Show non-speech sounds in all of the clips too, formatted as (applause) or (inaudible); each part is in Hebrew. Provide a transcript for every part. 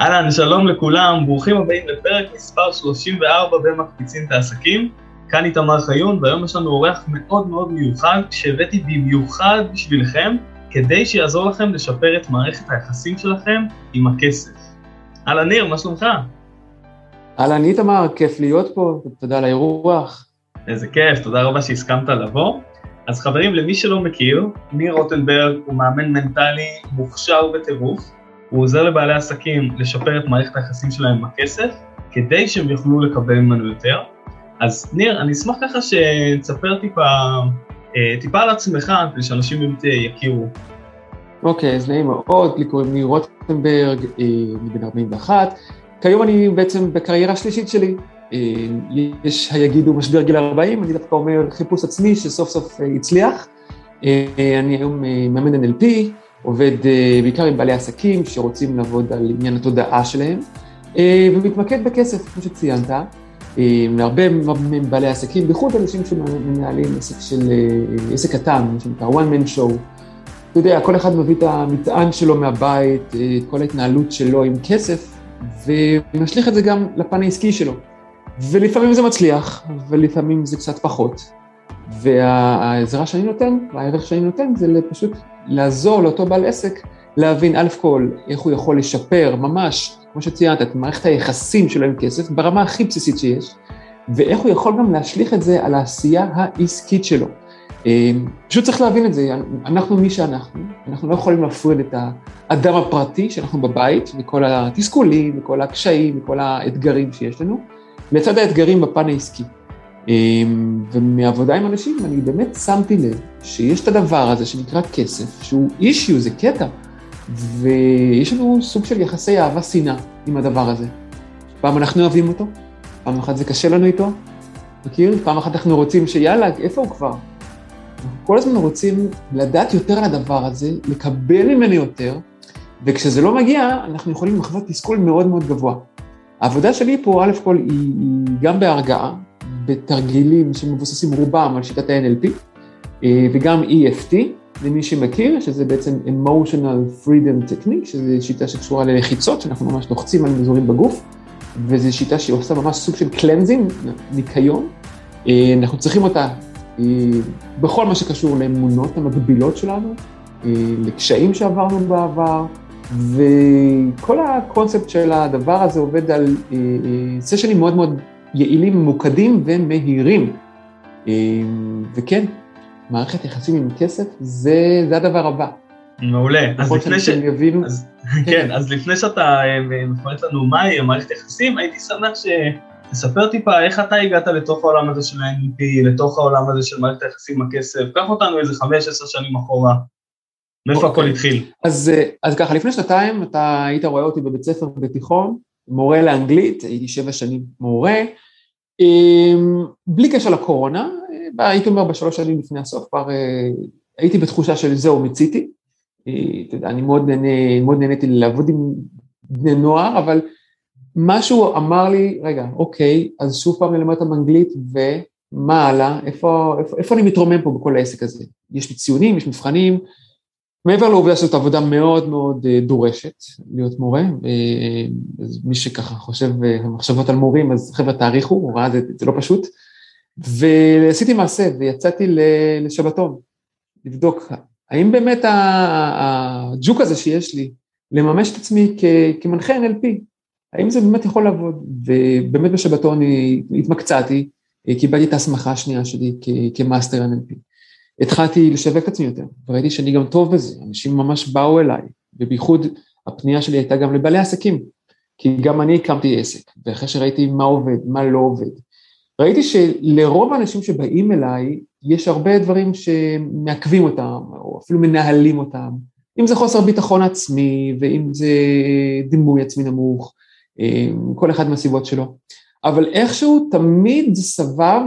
אהלן, שלום לכולם, ברוכים הבאים לפרק מספר 34 במקפיצים את העסקים. כאן איתמר חיון, והיום יש לנו אורח מאוד מאוד מיוחד, שהבאתי במיוחד בשבילכם, כדי שיעזור לכם לשפר את מערכת היחסים שלכם עם הכסף. אהלן ניר, מה שלומך? אהלן איתמר, כיף להיות פה, תודה על האירוח. איזה כיף, תודה רבה שהסכמת לבוא. אז חברים, למי שלא מכיר, ניר רוטנברג הוא מאמן מנטלי מוכשר בטירוף, הוא עוזר לבעלי עסקים לשפר את מערכת היחסים שלהם עם הכסף, כדי שהם יוכלו לקבל ממנו יותר. אז ניר, אני אשמח ככה שתספר טיפה, אה, טיפה על עצמך, כדי שאנשים באמת אה, יכירו. אוקיי, אז נעים מאוד, לי קוראים ניר רוטנברג, אה, אני בן 41. כיום אני בעצם בקריירה שלישית שלי. יש היגידו משבר גיל 40, אני דווקא אומר חיפוש עצמי שסוף סוף הצליח. אני היום מאמן NLP, עובד אה, בעיקר עם בעלי עסקים שרוצים לעבוד על עניין התודעה שלהם, אה, ומתמקד בכסף, כמו שציינת, אה, להרבה מבעלי עסקים, בייחוד אנשים שמנהלים עסק של, עסק קטן, מה שנקרא one man show. אתה יודע, כל אחד מביא את המטען שלו מהבית, את כל ההתנהלות שלו עם כסף, ומשליך את זה גם לפן העסקי שלו. ולפעמים זה מצליח, ולפעמים זה קצת פחות. והעזרה שאני נותן, והערך שאני נותן, זה פשוט לעזור לאותו בעל עסק להבין א' כל איך הוא יכול לשפר ממש, כמו שציינת, את מערכת היחסים שלו עם כסף ברמה הכי בסיסית שיש, ואיך הוא יכול גם להשליך את זה על העשייה העסקית שלו. אה, פשוט צריך להבין את זה, אנחנו מי שאנחנו, אנחנו לא יכולים להפריד את האדם הפרטי שאנחנו בבית, וכל התסכולים, וכל הקשיים, וכל האתגרים שיש לנו, לצד האתגרים בפן העסקי. אמ, ומעבודה עם אנשים אני באמת שמתי לב שיש את הדבר הזה שנקרא כסף, שהוא אישיו, זה קטע, ויש לנו סוג של יחסי אהבה-שנאה עם הדבר הזה. פעם אנחנו אוהבים אותו, פעם אחת זה קשה לנו איתו, מכיר? פעם אחת אנחנו רוצים שיאללה, איפה הוא כבר? אנחנו כל הזמן רוצים לדעת יותר על הדבר הזה, לקבל ממנו יותר, וכשזה לא מגיע, אנחנו יכולים לחוות תסכול מאוד מאוד גבוה. העבודה שלי פה, א' כל, היא, היא גם בהרגעה, בתרגילים שמבוססים רובם על שיטת ה-NLP, אה, וגם EFT, למי שמכיר, שזה בעצם emotional freedom technique, שזו שיטה שקשורה ללחיצות, שאנחנו ממש לוחצים על אזורים בגוף, וזו שיטה שהיא עושה ממש סוג של קלנזינג, ניקיון. אה, אנחנו צריכים אותה אה, בכל מה שקשור לאמונות המקבילות שלנו, לקשיים שעברנו בעבר, וכל הקונספט של הדבר הזה עובד על סשנים מאוד מאוד יעילים, ממוקדים ומהירים. אמ, וכן, מערכת יחסים עם כסף זה, זה הדבר הבא. מעולה. אז לפני ש... יבינו... אז, כן, אז לפני שאתה אה, מפרט לנו מהי מערכת יחסים, הייתי שמח שתספר טיפה איך אתה הגעת לתוך העולם הזה של ה-NLP, לתוך העולם הזה של מערכת היחסים עם הכסף, קח אותנו איזה חמש, עשר שנים אחורה. מאיפה הכל אוקיי. התחיל? אז, אה, אז ככה, לפני שנתיים אתה היית רואה אותי בבית ספר בתיכון, מורה לאנגלית, הייתי שבע שנים מורה, אמ, בלי קשר לקורונה, הייתי אומר בשלוש שנים לפני הסוף, כבר אה, הייתי בתחושה של זהו, מיציתי. אה, אני מאוד, נהנה, מאוד נהניתי לעבוד עם בני נוער, אבל משהו אמר לי, רגע, אוקיי, אז שוב פעם ללמד אותם אנגלית, ומה הלאה? איפה, איפה, איפה אני מתרומם פה בכל העסק הזה? יש לי ציונים, יש מבחנים, מעבר לעובדה שזאת עבודה מאוד מאוד אה, דורשת להיות מורה, אה, אז מי שככה חושב אה, מחשבות על מורים, אז חבר'ה תעריכו, הוראה זה, זה לא פשוט. ועשיתי מעשה ויצאתי לשבתון, לבדוק האם באמת הג'וק הזה שיש לי, לממש את עצמי כמנחה NLP, האם זה באמת יכול לעבוד? ובאמת בשבתון התמקצעתי, קיבלתי את ההסמכה השנייה שלי כמאסטר NLP. התחלתי לשווק עצמי יותר, וראיתי שאני גם טוב בזה, אנשים ממש באו אליי, ובייחוד הפנייה שלי הייתה גם לבעלי עסקים, כי גם אני הקמתי עסק, ואחרי שראיתי מה עובד, מה לא עובד, ראיתי שלרוב האנשים שבאים אליי, יש הרבה דברים שמעכבים אותם, או אפילו מנהלים אותם, אם זה חוסר ביטחון עצמי, ואם זה דימוי עצמי נמוך, אה, כל אחד מהסיבות שלו, אבל איכשהו תמיד סבב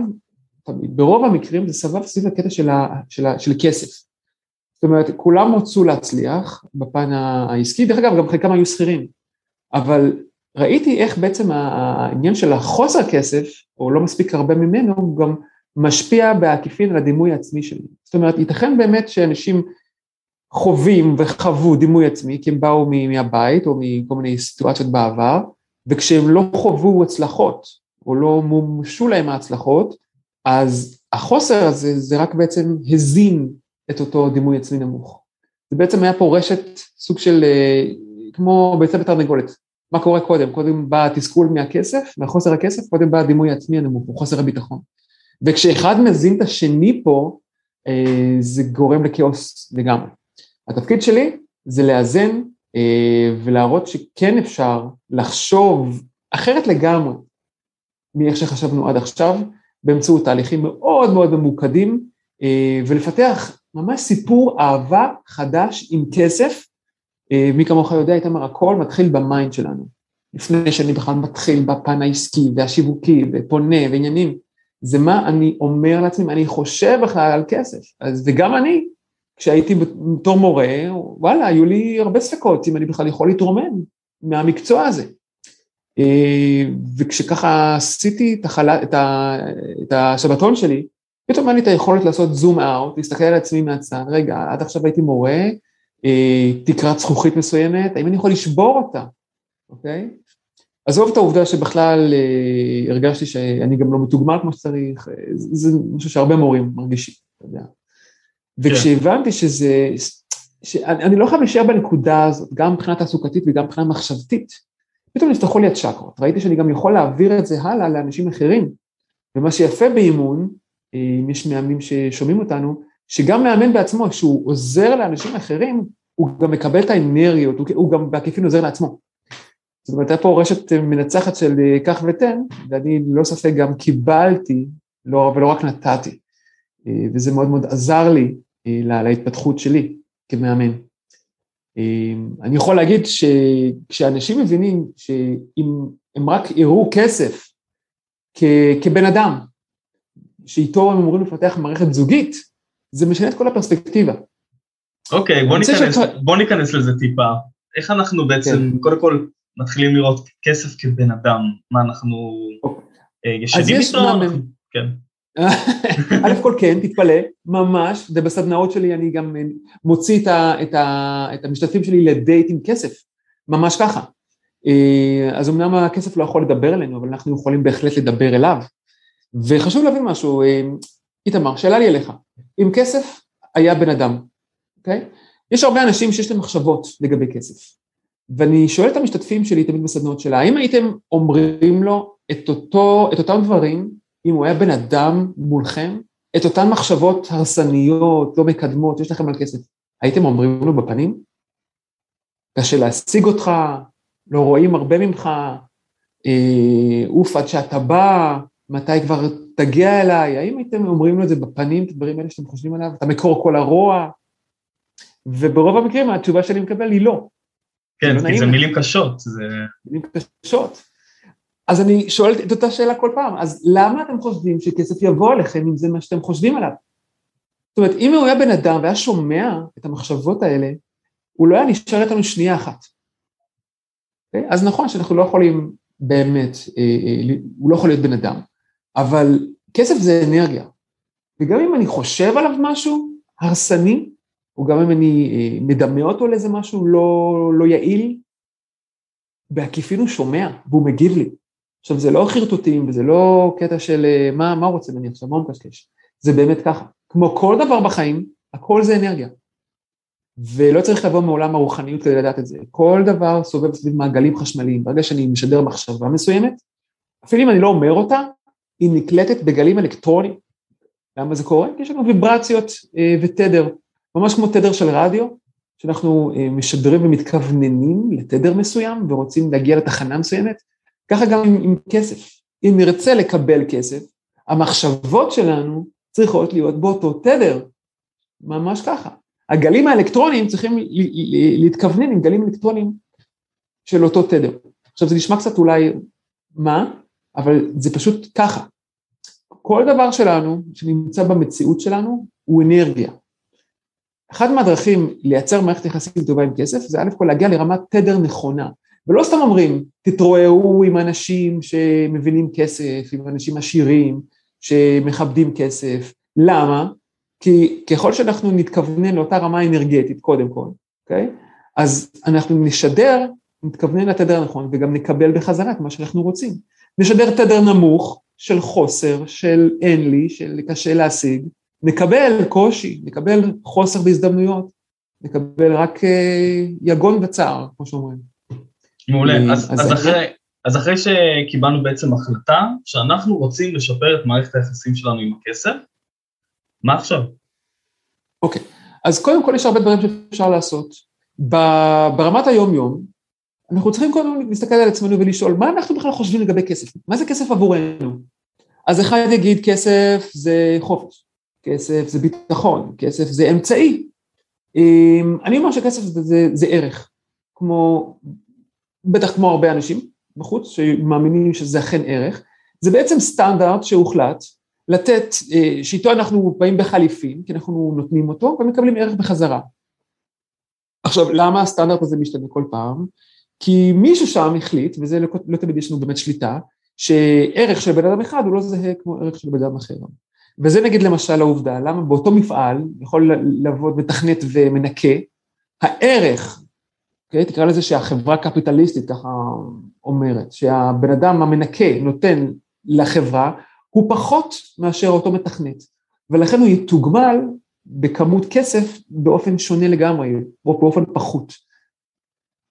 תמיד. ברוב המקרים זה סבב סביב הקטע של, ה, של, ה, של כסף. זאת אומרת, כולם רצו להצליח בפן העסקי, דרך אגב, גם חלקם היו שכירים, אבל ראיתי איך בעצם העניין של החוסר כסף, או לא מספיק הרבה ממנו, הוא גם משפיע בעקיפין על הדימוי העצמי שלי. זאת אומרת, ייתכן באמת שאנשים חווים וחוו דימוי עצמי, כי הם באו מהבית או מכל מיני סיטואציות בעבר, וכשהם לא חוו הצלחות, או לא מומשו להם ההצלחות, אז החוסר הזה, זה רק בעצם הזין את אותו דימוי עצמי נמוך. זה בעצם היה פה רשת, סוג של, אה, כמו ביצה בתרנגולת. מה קורה קודם? קודם בא התסכול מהכסף, מהחוסר הכסף, קודם בא הדימוי העצמי הנמוך, או חוסר הביטחון. וכשאחד מזין את השני פה, אה, זה גורם לכאוס לגמרי. התפקיד שלי זה לאזן אה, ולהראות שכן אפשר לחשוב אחרת לגמרי מאיך שחשבנו עד עכשיו, באמצעות תהליכים מאוד מאוד ממוקדים, אה, ולפתח ממש סיפור אהבה חדש עם כסף. מי כמוך יודע, איתמר, הכל מתחיל ב mind שלנו. לפני שאני בכלל מתחיל בפן העסקי והשיווקי ו funnel ועניינים, זה מה אני אומר לעצמי, אני חושב בכלל על כסף. אז, וגם אני, כשהייתי בתור מורה, וואלה, היו לי הרבה ספקות אם אני בכלל יכול להתרומם מהמקצוע הזה. וכשככה עשיתי את, החל... את, ה... את השבתון שלי, פתאום היה לי את היכולת לעשות זום אאוט, להסתכל על עצמי מהצד, רגע, עד עכשיו הייתי מורה, אה, תקרת זכוכית מסוימת, האם אני יכול לשבור אותה, אוקיי? עזוב את העובדה שבכלל אה, הרגשתי שאני גם לא מתוגמל כמו שצריך, אה, זה משהו שהרבה מורים מרגישים, אתה יודע. וכשהבנתי שזה, שאני לא חייב להישאר בנקודה הזאת, גם מבחינה תעסוקתית וגם מבחינה מחשבתית, פתאום נפתחו לי הצ'קרות, ראיתי שאני גם יכול להעביר את זה הלאה לאנשים אחרים. ומה שיפה באימון, אם יש מאמנים ששומעים אותנו, שגם מאמן בעצמו, כשהוא עוזר לאנשים אחרים, הוא גם מקבל את האנרגיות, הוא גם בעקיפין עוזר לעצמו. זאת אומרת, הייתה פה רשת מנצחת של קח אה, ותן, ואני ללא ספק גם קיבלתי, לא, ולא רק נתתי. אה, וזה מאוד מאוד עזר לי אה, לה, להתפתחות שלי כמאמן. אני יכול להגיד שכשאנשים מבינים שאם הם רק יראו כסף כ, כבן אדם, שאיתו הם אמורים לפתח מערכת זוגית, זה משנה את כל הפרספקטיבה. אוקיי, בוא, ניכנס, שאת... בוא ניכנס לזה טיפה. איך אנחנו בעצם, כן. קודם כל, מתחילים לראות כסף כבן אדם, מה אנחנו אה, ישנים איתו? כן. (laughs) א' כל כן, תתפלא, ממש, ובסדנאות שלי אני גם מוציא את, ה, את, ה, את המשתתפים שלי לדייט עם כסף, ממש ככה. אה, אז אמנם הכסף לא יכול לדבר אלינו, אבל אנחנו יכולים בהחלט לדבר אליו. וחשוב להבין משהו, אה, איתמר, שאלה לי אליך, אם כסף היה בן אדם, אוקיי? יש הרבה אנשים שיש להם מחשבות לגבי כסף. ואני שואל את המשתתפים שלי תמיד בסדנות שלה, האם הייתם אומרים לו את, אותו, את אותם דברים, אם הוא היה בן אדם מולכם, את אותן מחשבות הרסניות, לא מקדמות, שיש לכם על כסף, הייתם אומרים לו בפנים? קשה להשיג אותך, לא רואים הרבה ממך, אה, אוף עד שאתה בא, מתי כבר תגיע אליי, האם הייתם אומרים לו את זה בפנים, את הדברים האלה שאתם חושבים עליו, אתה מקור כל הרוע? וברוב המקרים התשובה שאני מקבל היא לא. כן, כי זה מילים קשות. זה... מילים קשות. אז אני שואל את אותה שאלה כל פעם, אז למה אתם חושבים שכסף יבוא אליכם אם זה מה שאתם חושבים עליו? זאת אומרת, אם הוא היה בן אדם והיה שומע את המחשבות האלה, הוא לא היה נשאר איתנו שנייה אחת. Okay? אוקיי? אז נכון שאנחנו לא יכולים באמת, אה, אה, הוא לא יכול להיות בן אדם, אבל כסף זה אנרגיה. וגם אם אני חושב עליו משהו הרסני, או גם אם אני אה, מדמה אותו לאיזה משהו לא, לא יעיל, בעקיפין הוא שומע והוא מגיב לי. עכשיו זה לא חרטוטים וזה לא קטע של אה, מה, מה רוצה ממני עכשיו, מה הוא מקשקש, זה באמת ככה. כמו כל דבר בחיים, הכל זה אנרגיה. ולא צריך לבוא מעולם הרוחניות כדי לדעת את זה. כל דבר סובב סביב מעגלים חשמליים. ברגע שאני משדר מחשבה מסוימת, אפילו אם אני לא אומר אותה, היא נקלטת בגלים אלקטרוניים. למה זה קורה? כי יש לנו ויברציות אה, ותדר. ממש כמו תדר של רדיו, שאנחנו אה, משדרים ומתכווננים לתדר מסוים ורוצים להגיע לתחנה מסוימת, ככה גם עם, עם כסף. אם נרצה לקבל כסף, המחשבות שלנו צריכות להיות באותו תדר, ממש ככה. הגלים האלקטרוניים צריכים להתכוונן עם גלים אלקטרוניים של אותו תדר. עכשיו זה נשמע קצת אולי מה, אבל זה פשוט ככה. כל דבר שלנו שנמצא במציאות שלנו הוא אנרגיה. אחת מהדרכים לייצר מערכת יחסים טובה עם כסף זה א' כל להגיע לרמת תדר נכונה. ולא סתם אומרים, תתרועעו עם אנשים שמבינים כסף, עם אנשים עשירים, שמכבדים כסף. למה? כי ככל שאנחנו נתכוונן לאותה רמה אנרגטית, קודם כל, אוקיי? אז אנחנו נשדר, נתכוונן לתדר הנכון, וגם נקבל בחזרה את מה שאנחנו רוצים. נשדר תדר נמוך של חוסר, של אין לי, של קשה להשיג, נקבל קושי, נקבל חוסר בהזדמנויות, נקבל רק אה, יגון וצער, כמו שאומרים. מעולה, אה, אז, אז, אז, אחרי, אז אחרי שקיבלנו בעצם החלטה שאנחנו רוצים לשפר את מערכת היחסים שלנו עם הכסף, מה עכשיו? אוקיי, אז קודם כל יש הרבה דברים שאפשר לעשות. ברמת היום-יום, אנחנו צריכים קודם להסתכל על עצמנו ולשאול, מה אנחנו בכלל חושבים לגבי כסף? מה זה כסף עבורנו? אז אחד יגיד, כסף זה חופש, כסף זה ביטחון, כסף זה אמצעי. אמ, אני אומר שכסף זה, זה, זה ערך, כמו, בטח כמו הרבה אנשים בחוץ, שמאמינים שזה אכן ערך. זה בעצם סטנדרט שהוחלט לתת, אה, שאיתו אנחנו באים בחליפין, כי אנחנו נותנים אותו ומקבלים ערך בחזרה. עכשיו, למה הסטנדרט הזה משתנה כל פעם? כי מישהו שם החליט, וזה לא, לא תמיד יש לנו באמת שליטה, שערך של בן אדם אחד הוא לא זהה כמו ערך של בן אדם אחר. וזה נגיד למשל העובדה, למה באותו מפעל יכול לעבוד מתכנת ומנקה, הערך, אוקיי, תקרא לזה שהחברה הקפיטליסטית ככה אומרת, שהבן אדם המנקה נותן לחברה, הוא פחות מאשר אותו מתכנת, ולכן הוא יתוגמל בכמות כסף באופן שונה לגמרי, או באופן פחות.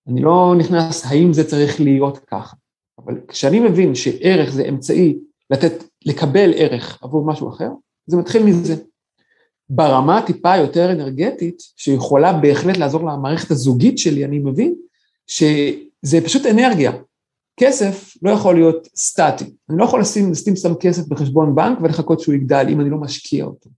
אני לא נכנס האם זה צריך להיות ככה, אבל כשאני מבין שערך זה אמצעי לתת, לקבל ערך עבור משהו אחר, זה מתחיל מזה. ברמה טיפה יותר אנרגטית, שיכולה בהחלט לעזור למערכת הזוגית שלי, אני מבין שזה פשוט אנרגיה. כסף לא יכול להיות סטטי. אני לא יכול לשים, לשים סתם כסף בחשבון בנק ולחכות שהוא יגדל אם אני לא משקיע אותו.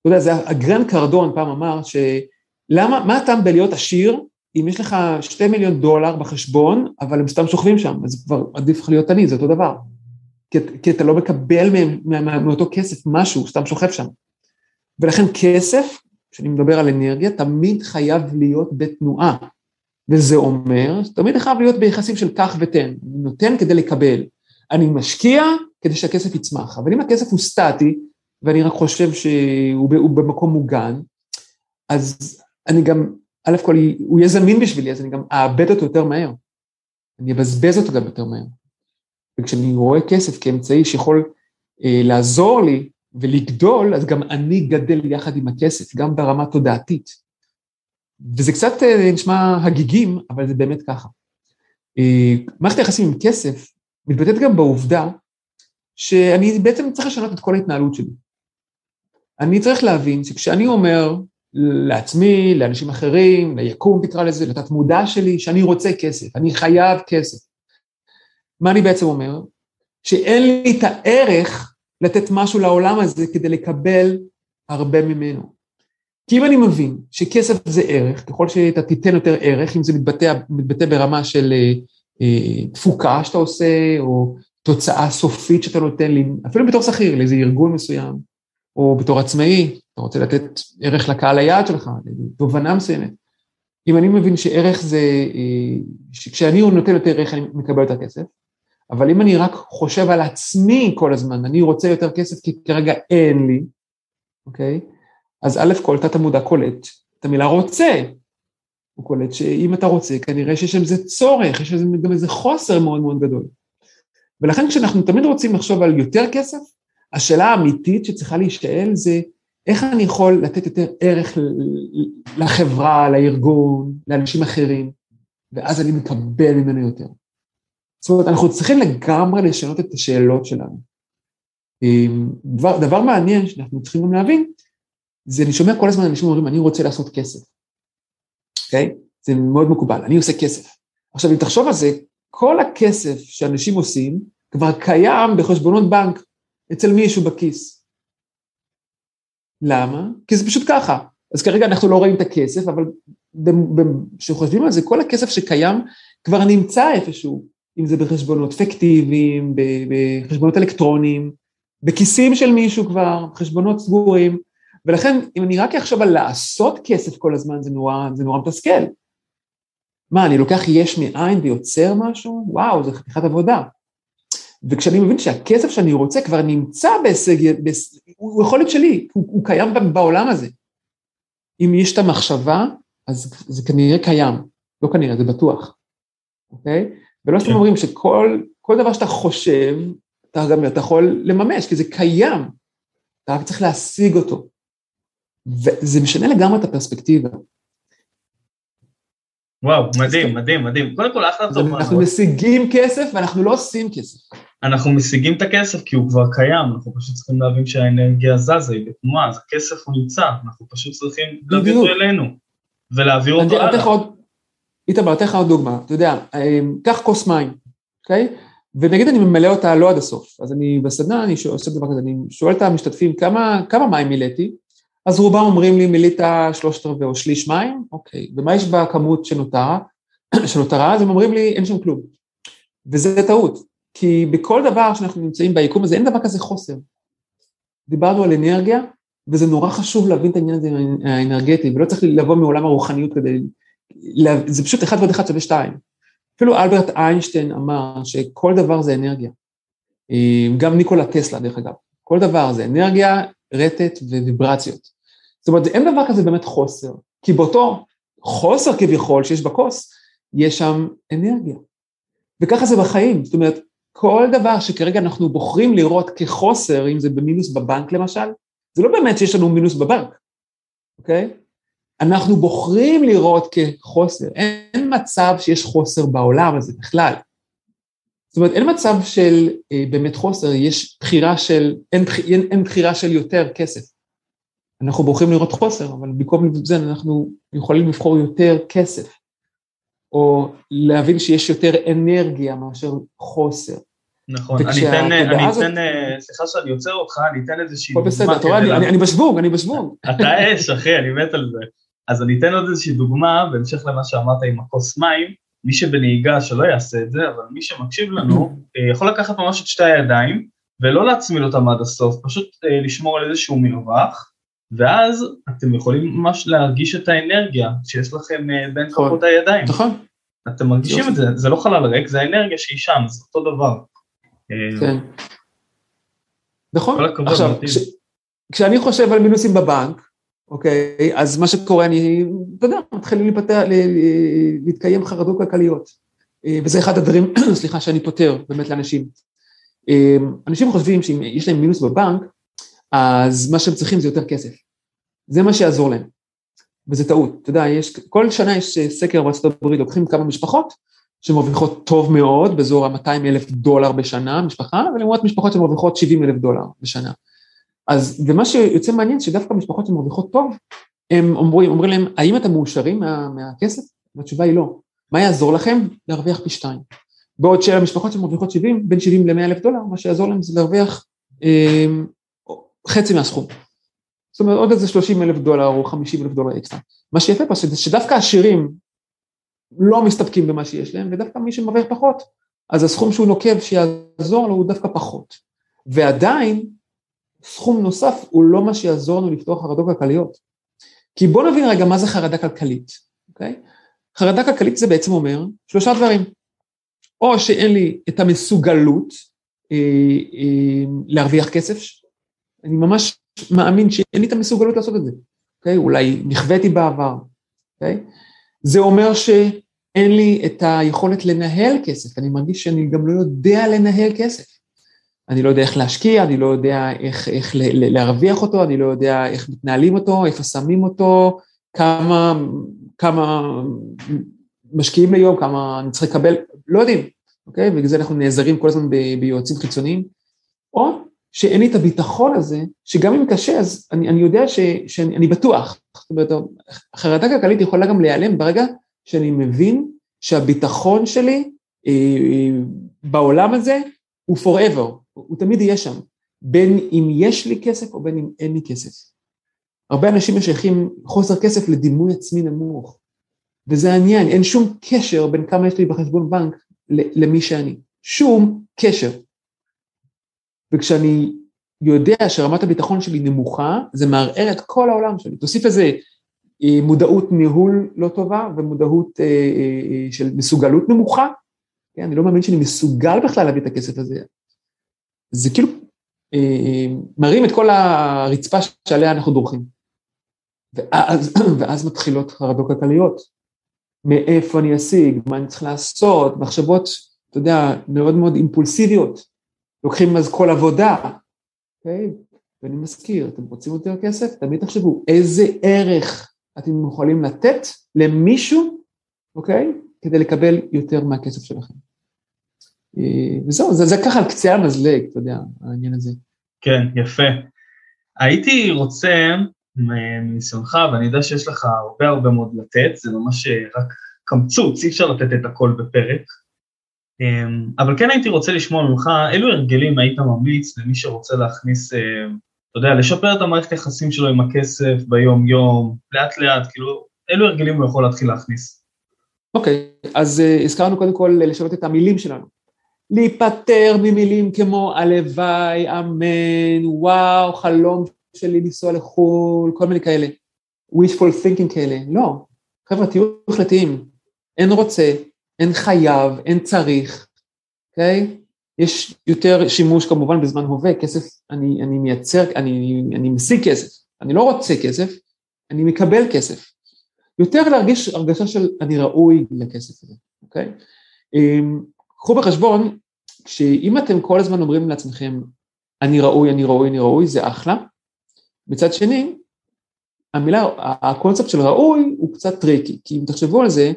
אתה יודע, זה הגרנד קרדון פעם אמר שלמה, מה הטעם בלהיות עשיר אם יש לך שתי מיליון דולר בחשבון, אבל הם סתם שוכבים שם, אז כבר עדיף לך להיות עני, זה אותו דבר. כי, כי אתה לא מקבל מאותו כסף משהו, סתם שוכב שם. ולכן כסף, כשאני מדבר על אנרגיה, תמיד חייב להיות בתנועה. וזה אומר, תמיד חייב להיות ביחסים של קח ותן. אני נותן כדי לקבל. אני משקיע כדי שהכסף יצמח. אבל אם הכסף הוא סטטי, ואני רק חושב שהוא במקום מוגן, אז אני גם, א' כל, הוא יהיה זמין בשבילי, אז אני גם אאבד אותו יותר מהר. אני אבזבז אותו גם יותר מהר. וכשאני רואה כסף כאמצעי שיכול אה, לעזור לי ולגדול, אז גם אני גדל יחד עם הכסף, גם ברמה תודעתית. וזה קצת אה, נשמע הגיגים, אבל זה באמת ככה. אה, מערכת היחסים עם כסף מתבטאת גם בעובדה שאני בעצם צריך לשנות את כל ההתנהלות שלי. אני צריך להבין שכשאני אומר לעצמי, לאנשים אחרים, ליקום תקרא לזה, לתת מודע שלי, שאני רוצה כסף, אני חייב כסף. מה אני בעצם אומר? שאין לי את הערך לתת משהו לעולם הזה כדי לקבל הרבה ממנו. כי אם אני מבין שכסף זה ערך, ככל שאתה תיתן יותר ערך, אם זה מתבטא, מתבטא ברמה של אה, אה, תפוקה שאתה עושה, או תוצאה סופית שאתה נותן לי, אפילו בתור שכיר, לאיזה ארגון מסוים, או בתור עצמאי, אתה רוצה לתת ערך לקהל היעד שלך, תובנה מסוימת. אם אני מבין שערך זה, אה, שכשאני נותן יותר ערך אני מקבל יותר כסף, אבל אם אני רק חושב על עצמי כל הזמן, אני רוצה יותר כסף כי כרגע אין לי, אוקיי? אז א' כל תת המודע קולט את המילה רוצה. הוא קולט שאם אתה רוצה, כנראה שיש לזה צורך, יש לזה גם איזה חוסר מאוד מאוד גדול. ולכן כשאנחנו תמיד רוצים לחשוב על יותר כסף, השאלה האמיתית שצריכה להישאל זה איך אני יכול לתת יותר ערך לחברה, לארגון, לאנשים אחרים, ואז אני מקבל ממנו יותר. זאת אומרת, אנחנו צריכים לגמרי לשנות את השאלות שלנו. דבר, דבר מעניין שאנחנו צריכים גם להבין, זה אני שומע כל הזמן אנשים אומרים, אני רוצה לעשות כסף, אוקיי? Okay? זה מאוד מקובל, אני עושה כסף. עכשיו, אם תחשוב על זה, כל הכסף שאנשים עושים כבר קיים בחשבונות בנק אצל מישהו בכיס. למה? כי זה פשוט ככה. אז כרגע אנחנו לא רואים את הכסף, אבל כשחושבים על זה, כל הכסף שקיים כבר נמצא איפשהו. אם זה בחשבונות פיקטיביים, בחשבונות אלקטרוניים, בכיסים של מישהו כבר, חשבונות סגורים, ולכן אם אני רק אחשוב על לעשות כסף כל הזמן, זה נורא, זה נורא מתסכל. מה, אני לוקח יש מאין ויוצר משהו? וואו, זה חתיכת עבודה. וכשאני מבין שהכסף שאני רוצה כבר נמצא בהישג, הוא יכול להיות שלי, הוא, הוא קיים בעולם הזה. אם יש את המחשבה, אז זה כנראה קיים, לא כנראה, זה בטוח, אוקיי? ולא סתם כן. אומרים שכל דבר שאתה חושב, אתה גם אתה יכול לממש, כי זה קיים, אתה רק צריך להשיג אותו. וזה משנה לגמרי את הפרספקטיבה. וואו, מדהים, מדהים, מדהים. קודם כל, אחלה טוב. אנחנו משיגים כסף ואנחנו לא עושים כסף. אנחנו משיגים את הכסף כי הוא כבר קיים, אנחנו פשוט צריכים להבין שהאנרגיה זזה, היא בתנועה, אז הכסף הוא נמצא, אנחנו פשוט צריכים להביא אותו אלינו, ולהעביר אותו הלאה. איתמר, אתן לך עוד דוגמה, אתה יודע, אמ, קח כוס מים, אוקיי? ונגיד אני ממלא אותה לא עד הסוף, אז אני בסדנה, אני עושה דבר כזה, אני שואל את המשתתפים כמה, כמה מים מילאתי, אז רובם אומרים לי מילאת שלושת רבעי או שליש מים, אוקיי, ומה יש בכמות שנותרה, (clears throat) שנותרה, אז הם אומרים לי אין שם כלום. וזה טעות, כי בכל דבר שאנחנו נמצאים ביקום הזה, אין דבר כזה חוסר. דיברנו על אנרגיה, וזה נורא חשוב להבין את העניין הזה האנרגטי, ולא צריך לבוא מעולם הרוחניות כדי, זה פשוט אחד ועוד אחד שווה שתיים. אפילו אלברט איינשטיין אמר שכל דבר זה אנרגיה. גם ניקולה טסלה, דרך אגב. כל דבר זה אנרגיה, רטט וויברציות. זאת אומרת, אין דבר כזה באמת חוסר, כי באותו חוסר כביכול שיש בכוס, יש שם אנרגיה. וככה זה בחיים, זאת אומרת, כל דבר שכרגע אנחנו בוחרים לראות כחוסר, אם זה במינוס בבנק למשל, זה לא באמת שיש לנו מינוס בבנק, אוקיי? אנחנו בוחרים לראות כחוסר, אין מצב שיש חוסר בעולם הזה בכלל. זאת אומרת, אין מצב של אה, באמת חוסר, יש בחירה של, אין, אין, אין בחירה של יותר כסף. אנחנו בוחרים לראות חוסר, אבל במקום זה אנחנו יכולים לבחור יותר כסף, או להבין שיש יותר אנרגיה מאשר חוסר. נכון, אני אתן, אני אתן, אה, סליחה שאני עוצר אותך, אני אתן איזושהי דוגמה. בסדר, אתה רואה, אני בשוונג, אני בשוונג. אתה אש, אחי, אני מת על זה. אז אני אתן עוד איזושהי דוגמה, בהמשך למה שאמרת עם הכוס מים, מי שבנהיגה שלא יעשה את זה, אבל מי שמקשיב לנו, אה, יכול לקחת ממש את שתי הידיים, ולא להצמיד אותם עד הסוף, פשוט אה, לשמור על איזשהו מרווח, ואז אתם יכולים ממש להרגיש את האנרגיה שיש לכם בין נכון. כוחות הידיים. נכון. אתם מרגישים את זה, זה לא חלל ריק, זה האנרגיה שהיא שם, זה אותו דבר. כן. נכון. עכשיו, כשאני חושב על מינוסים בבנק, אוקיי, אז מה שקורה, אני, אתה יודע, מתחילים להיפתח, להתקיים חרדות כלכליות. אה, וזה אחד הדברים, (clears throat) סליחה, שאני פותר באמת לאנשים. אה, אנשים חושבים שאם יש להם מינוס בבנק, אז מה שהם צריכים זה יותר כסף. זה מה שיעזור להם. וזה טעות, אתה יודע, יש, כל שנה יש סקר בארצות הברית, לוקחים כמה משפחות, שמרוויחות טוב מאוד, באזור ה-200 אלף דולר בשנה, משפחה, ולמרות משפחות שמרוויחות 70 אלף דולר בשנה. אז, ומה שיוצא מעניין, שדווקא משפחות שמרוויחות טוב, הם אומרים, אומרים להם, האם אתם מאושרים מה, מהכסף? והתשובה היא לא. מה יעזור לכם? להרוויח פי שתיים. בעוד שלמשפחות שמרוויחות 70, בין 70 ל-100 אלף דולר, מה שיעזור להם זה להרוויח אה, חצי מהסכום. זאת אומרת, עוד איזה 30 אלף דולר או 50 אלף דולר אקסטרה. מה שיפה פה, שדווקא עשירים לא מסתפקים במה שיש להם, ודווקא מי שמרוויח פחות, אז הסכום שהוא נוקב שיעזור לו הוא דווקא פחות. ועדיין, סכום נוסף הוא לא מה שיעזור לנו לפתור חרדות כלכליות. כי בואו נבין רגע מה זה חרדה כלכלית, אוקיי? חרדה כלכלית זה בעצם אומר שלושה דברים. או שאין לי את המסוגלות אה, אה, להרוויח כסף, אני ממש מאמין שאין לי את המסוגלות לעשות את זה, אוקיי? אולי נכוויתי בעבר, אוקיי? זה אומר שאין לי את היכולת לנהל כסף, אני מרגיש שאני גם לא יודע לנהל כסף. אני לא יודע איך להשקיע, אני לא יודע איך, איך להרוויח אותו, אני לא יודע איך מתנהלים אותו, איפה שמים אותו, כמה, כמה משקיעים ליום, כמה אני צריך לקבל, לא יודעים, אוקיי? ובגלל זה אנחנו נעזרים כל הזמן ביועצים חיצוניים. או שאין לי את הביטחון הזה, שגם אם קשה, אז אני, אני יודע ש, שאני בטוח. זאת אומרת, חרדה כלכלית יכולה גם להיעלם ברגע שאני מבין שהביטחון שלי אה, אה, בעולם הזה הוא forever, הוא תמיד יהיה שם, בין אם יש לי כסף או בין אם אין לי כסף. הרבה אנשים משייכים חוסר כסף לדימוי עצמי נמוך, וזה העניין, אין שום קשר בין כמה יש לי בחשבון בנק למי שאני, שום קשר. וכשאני יודע שרמת הביטחון שלי נמוכה, זה מערער את כל העולם שלי. תוסיף איזה אה, מודעות ניהול לא טובה ומודעות אה, אה, של מסוגלות נמוכה, כן, אני לא מאמין שאני מסוגל בכלל להביא את הכסף הזה. זה כאילו אה, מרים את כל הרצפה שעליה אנחנו דורכים. ואז, (clears throat) ואז מתחילות חרדות כלכליות. מאיפה אני אשיג, מה אני צריך לעשות, מחשבות, אתה יודע, מאוד מאוד אימפולסיביות. לוקחים אז כל עבודה, אוקיי? ואני מזכיר, אתם רוצים יותר כסף? תמיד תחשבו איזה ערך אתם יכולים לתת למישהו, אוקיי? כדי לקבל יותר מהכסף שלכם. אה, וזהו, זה, זה ככה על קצה המזלג, אתה יודע, העניין הזה. כן, יפה. הייתי רוצה, מניסיונך, ואני יודע שיש לך הרבה הרבה מאוד לתת, זה ממש רק קמצוץ, אי אפשר לתת את הכל בפרק. אמ, אבל כן הייתי רוצה לשמוע ממך, אילו הרגלים היית ממליץ למי שרוצה להכניס, אה, אתה יודע, לשפר את המערכת היחסים שלו עם הכסף ביום-יום, לאט-לאט, כאילו, אילו הרגלים הוא יכול להתחיל להכניס? אוקיי, okay, אז uh, הזכרנו קודם כל לשנות את המילים שלנו. להיפטר ממילים כמו הלוואי, אמן, וואו, חלום שלי לנסוע לחו"ל, כל מיני כאלה. wishful thinking כאלה. לא, חבר'ה, תהיו החלטיים. אין רוצה, אין חייב, אין צריך, אוקיי? Okay? יש יותר שימוש כמובן בזמן הווה, כסף, אני, אני מייצר, אני, אני משיג כסף, אני לא רוצה כסף, אני מקבל כסף. יותר להרגיש הרגשה של אני ראוי לכסף הזה, אוקיי? קחו בחשבון, שאם אתם כל הזמן אומרים לעצמכם, אני ראוי, אני ראוי, אני ראוי, זה אחלה. מצד שני, המילה, הקונספט של ראוי הוא קצת tricky, כי אם תחשבו על זה,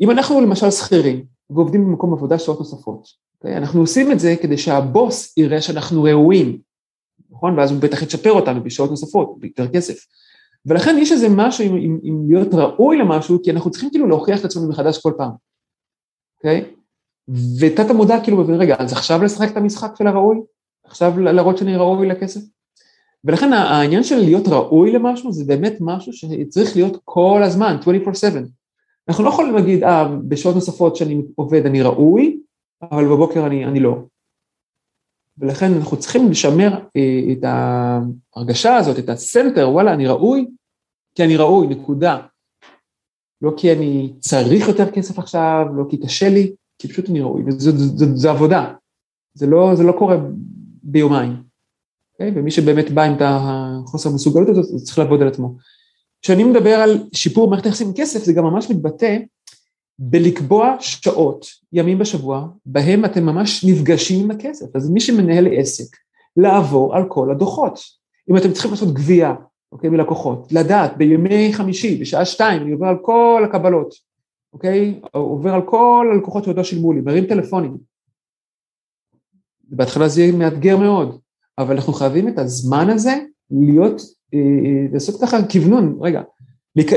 אם אנחנו למשל שכירים ועובדים במקום עבודה שעות נוספות, okay, אוקיי? אנחנו עושים את זה כדי שהבוס יראה שאנחנו ראויים, נכון? ואז הוא בטח יצ'פר אותנו בשעות נוספות, ביותר כסף. ולכן יש איזה משהו עם, עם, עם להיות ראוי למשהו, כי אנחנו צריכים כאילו להוכיח את עצמנו מחדש כל פעם, אוקיי? Okay? ותת המודע כאילו מבין, רגע, אז עכשיו לשחק את המשחק של הראוי? עכשיו להראות שאני ראוי לכסף? ולכן העניין של להיות ראוי למשהו זה באמת משהו שצריך להיות כל הזמן, 24/7. אנחנו לא יכולים להגיד, אה, בשעות נוספות שאני עובד אני ראוי, אבל בבוקר אני, אני לא. ולכן אנחנו צריכים לשמר אה, את ההרגשה הזאת, את הסנטר, וואלה, אני ראוי, כי אני ראוי, נקודה. לא כי אני צריך יותר כסף עכשיו, לא כי קשה לי, כי פשוט אני ראוי, וזו עבודה. זה לא, זה לא קורה ביומיים. Okay? אוקיי? ומי שבאמת בא עם את החוסר מסוגלות הזאת, הוא צריך לעבוד על עצמו. כשאני מדבר על שיפור מערכת היחסים עם כסף, זה גם ממש מתבטא בלקבוע שעות, ימים בשבוע, בהם אתם ממש נפגשים עם הכסף. אז מי שמנהל עסק, לעבור על כל הדוחות. אם אתם צריכים לעשות גבייה, אוקיי, מלקוחות, לדעת בימי חמישי, בשעה שתיים, אני עובר על כל הקבלות, אוקיי? עובר על כל הלקוחות שעוד לא שילמו לי, מרים טלפונים. בהתחלה זה יהיה מאתגר מאוד, אבל אנחנו חייבים את הזמן הזה להיות אה, אה, לעשות ככה כוונון, רגע,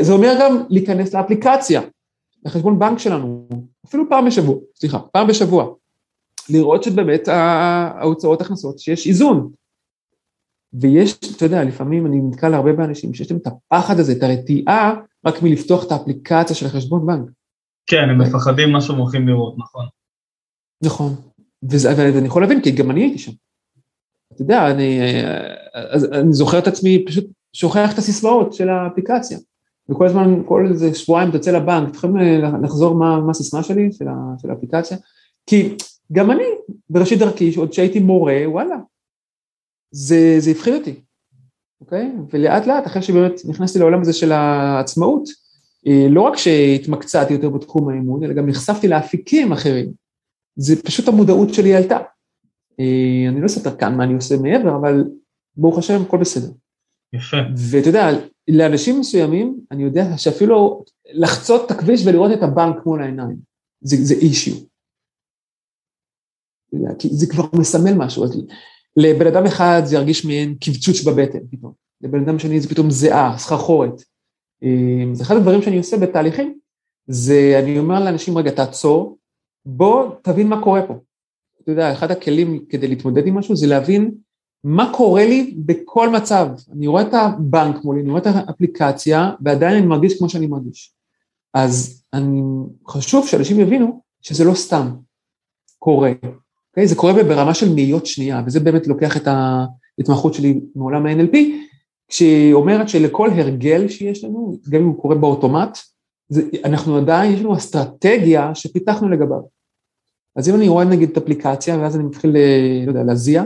זה אומר גם להיכנס לאפליקציה, לחשבון בנק שלנו, אפילו פעם בשבוע, סליחה, פעם בשבוע, לראות שבאמת ההוצאות הכנסות, שיש איזון. ויש, אתה יודע, לפעמים אני נתקל להרבה באנשים שיש להם את הפחד הזה, את הרתיעה, רק מלפתוח את האפליקציה של החשבון בנק. כן, הם מפחדים מה שהם הולכים לראות, נכון. נכון, ואני יכול להבין, כי גם אני הייתי שם. אתה יודע, אני, אני זוכר את עצמי פשוט שוכח את הסיסמאות של האפליקציה. וכל הזמן, כל איזה שבועיים תוצא לבנק, אתם יכולים לחזור מה, מה הסיסמה שלי, של, ה, של האפליקציה? כי גם אני, בראשית דרכי, עוד שהייתי מורה, וואלה, זה, זה הפחיד אותי, אוקיי? ולאט לאט, אחרי שבאמת נכנסתי לעולם הזה של העצמאות, אה, לא רק שהתמקצעתי יותר בתחום האימון, אלא גם נחשפתי לאפיקים אחרים. זה פשוט המודעות שלי עלתה. אה, אני לא אספר כאן מה אני עושה מעבר, אבל ברוך השם, הכל בסדר. יפה. ואתה יודע, לאנשים מסוימים, אני יודע שאפילו לחצות את הכביש ולראות את הבנק מול העיניים, זה, זה אישיו. זה כבר מסמל משהו, אז לבן אדם אחד זה ירגיש מעין קבצוץ בבטן פתאום, לבן אדם שני זה פתאום זיעה, סחרחורת. זה אחד הדברים שאני עושה בתהליכים, זה אני אומר לאנשים, רגע, תעצור, בוא תבין מה קורה פה. אתה יודע, אחד הכלים כדי להתמודד עם משהו זה להבין מה קורה לי בכל מצב. אני רואה את הבנק מולי, אני רואה את האפליקציה, ועדיין אני מרגיש כמו שאני מרגיש. אז אני, חשוב שאנשים יבינו שזה לא סתם קורה. Okay? אוקיי? זה קורה ברמה של מאיות שנייה, וזה באמת לוקח את ההתמחות שלי מעולם ה-NLP, כשהיא אומרת שלכל הרגל שיש לנו, גם אם הוא קורה באוטומט, זה, אנחנו עדיין, יש לנו אסטרטגיה שפיתחנו לגביו. אז אם אני רואה נגיד את אפליקציה, ואז אני מתחיל, אה, לא יודע, להזיע,